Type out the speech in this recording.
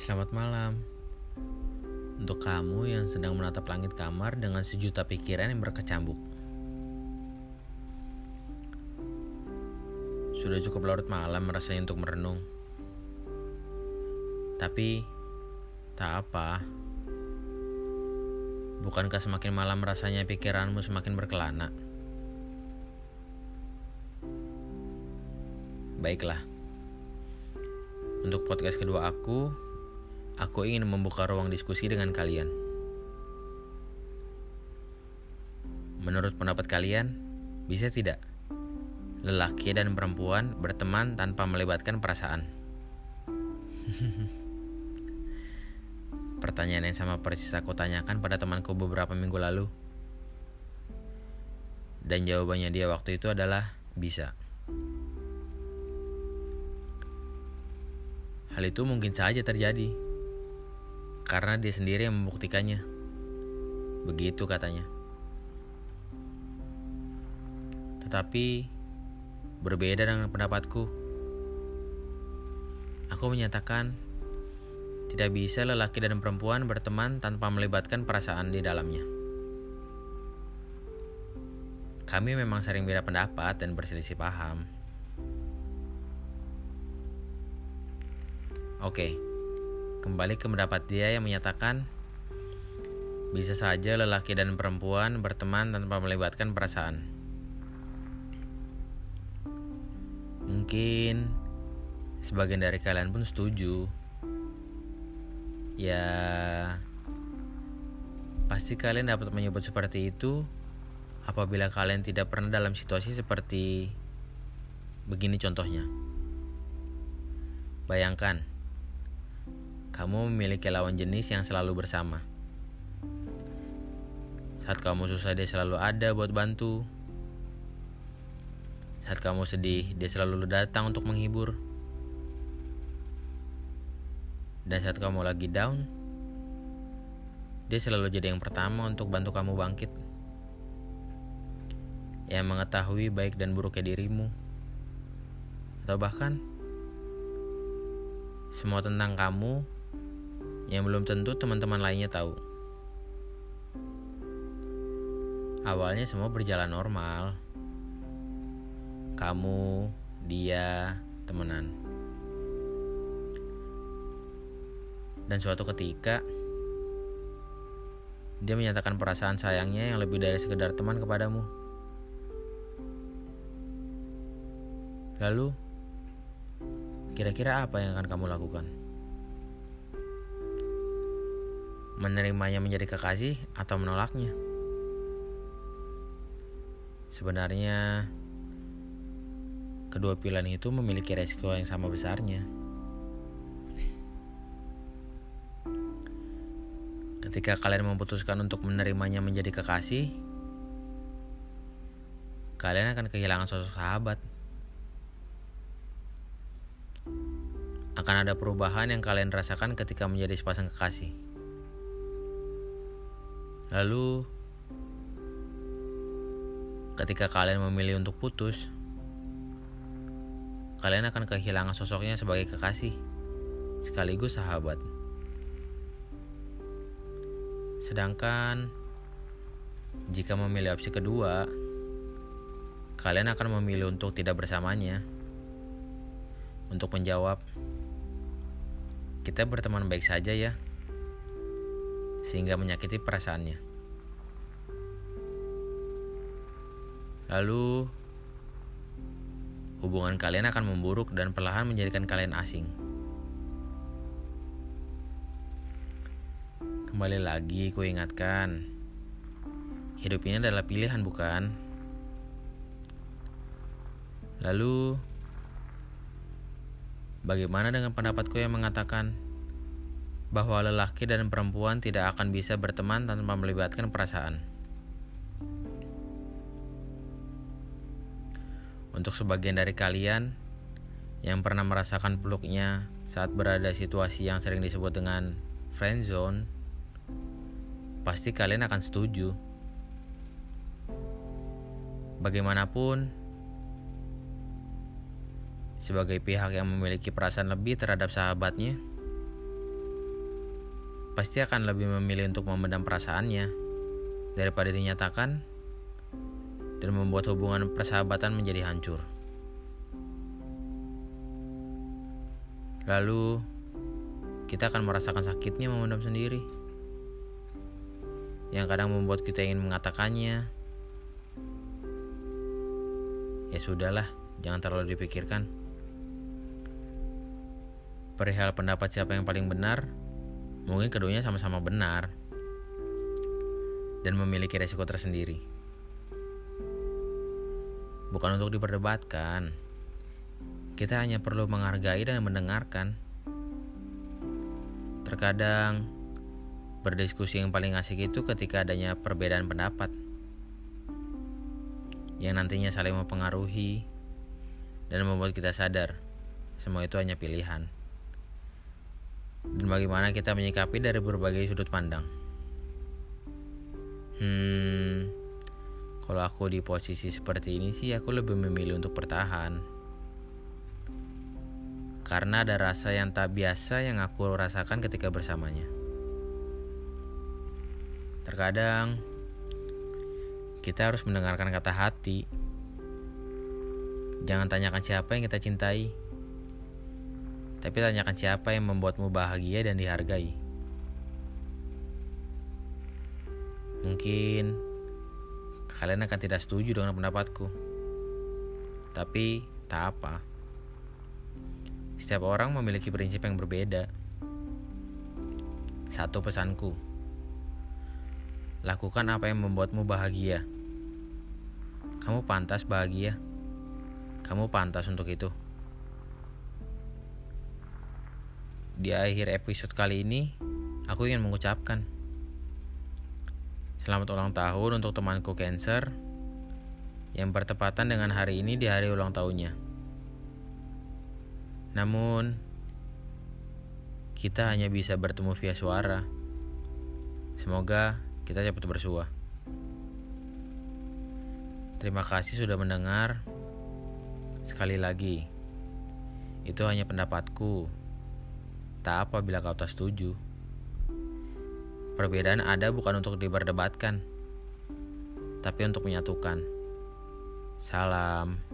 Selamat malam. Untuk kamu yang sedang menatap langit kamar dengan sejuta pikiran yang berkecambuk. Sudah cukup larut malam rasanya untuk merenung. Tapi Tak apa. Bukankah semakin malam rasanya pikiranmu semakin berkelana? Baiklah. Untuk podcast kedua aku Aku ingin membuka ruang diskusi dengan kalian. Menurut pendapat kalian, bisa tidak lelaki dan perempuan berteman tanpa melibatkan perasaan? Pertanyaan yang sama persis aku tanyakan pada temanku beberapa minggu lalu. Dan jawabannya dia waktu itu adalah bisa. Hal itu mungkin saja terjadi karena dia sendiri yang membuktikannya. Begitu katanya. Tetapi berbeda dengan pendapatku. Aku menyatakan tidak bisa lelaki dan perempuan berteman tanpa melibatkan perasaan di dalamnya. Kami memang sering beda pendapat dan berselisih paham. Oke. Okay. Kembali ke pendapat dia yang menyatakan bisa saja lelaki dan perempuan berteman tanpa melibatkan perasaan. Mungkin sebagian dari kalian pun setuju. Ya, pasti kalian dapat menyebut seperti itu apabila kalian tidak pernah dalam situasi seperti begini contohnya. Bayangkan, kamu memiliki lawan jenis yang selalu bersama. Saat kamu susah dia selalu ada buat bantu. Saat kamu sedih dia selalu datang untuk menghibur. Dan saat kamu lagi down, dia selalu jadi yang pertama untuk bantu kamu bangkit. Yang mengetahui baik dan buruknya dirimu. Atau bahkan semua tentang kamu yang belum tentu teman-teman lainnya tahu. Awalnya semua berjalan normal. Kamu, dia, temenan. Dan suatu ketika dia menyatakan perasaan sayangnya yang lebih dari sekedar teman kepadamu. Lalu, kira-kira apa yang akan kamu lakukan? Menerimanya menjadi kekasih atau menolaknya. Sebenarnya, kedua pilihan itu memiliki resiko yang sama besarnya. Ketika kalian memutuskan untuk menerimanya menjadi kekasih, kalian akan kehilangan sosok sahabat. Akan ada perubahan yang kalian rasakan ketika menjadi sepasang kekasih. Lalu ketika kalian memilih untuk putus, kalian akan kehilangan sosoknya sebagai kekasih sekaligus sahabat. Sedangkan jika memilih opsi kedua, kalian akan memilih untuk tidak bersamanya. Untuk menjawab, kita berteman baik saja ya sehingga menyakiti perasaannya. Lalu, hubungan kalian akan memburuk dan perlahan menjadikan kalian asing. Kembali lagi, ku ingatkan, hidup ini adalah pilihan, bukan? Lalu, bagaimana dengan pendapatku yang mengatakan bahwa lelaki dan perempuan tidak akan bisa berteman tanpa melibatkan perasaan. Untuk sebagian dari kalian yang pernah merasakan peluknya saat berada situasi yang sering disebut dengan friend zone, pasti kalian akan setuju. Bagaimanapun, sebagai pihak yang memiliki perasaan lebih terhadap sahabatnya, pasti akan lebih memilih untuk memendam perasaannya daripada dinyatakan dan membuat hubungan persahabatan menjadi hancur. Lalu, kita akan merasakan sakitnya memendam sendiri, yang kadang membuat kita ingin mengatakannya. Ya sudahlah, jangan terlalu dipikirkan. Perihal pendapat siapa yang paling benar, mungkin keduanya sama-sama benar dan memiliki resiko tersendiri. Bukan untuk diperdebatkan. Kita hanya perlu menghargai dan mendengarkan. Terkadang berdiskusi yang paling asik itu ketika adanya perbedaan pendapat yang nantinya saling mempengaruhi dan membuat kita sadar semua itu hanya pilihan. Dan bagaimana kita menyikapi dari berbagai sudut pandang. Hmm, kalau aku di posisi seperti ini sih aku lebih memilih untuk bertahan. Karena ada rasa yang tak biasa yang aku rasakan ketika bersamanya. Terkadang kita harus mendengarkan kata hati. Jangan tanyakan siapa yang kita cintai. Tapi tanyakan siapa yang membuatmu bahagia dan dihargai. Mungkin kalian akan tidak setuju dengan pendapatku. Tapi tak apa. Setiap orang memiliki prinsip yang berbeda. Satu pesanku. Lakukan apa yang membuatmu bahagia. Kamu pantas bahagia. Kamu pantas untuk itu. Di akhir episode kali ini, aku ingin mengucapkan Selamat ulang tahun untuk temanku Cancer yang bertepatan dengan hari ini di hari ulang tahunnya. Namun, kita hanya bisa bertemu via suara. Semoga kita cepat bersua. Terima kasih sudah mendengar. Sekali lagi, itu hanya pendapatku. Tak apa bila kau tak setuju. Perbedaan ada bukan untuk diperdebatkan, tapi untuk menyatukan. Salam.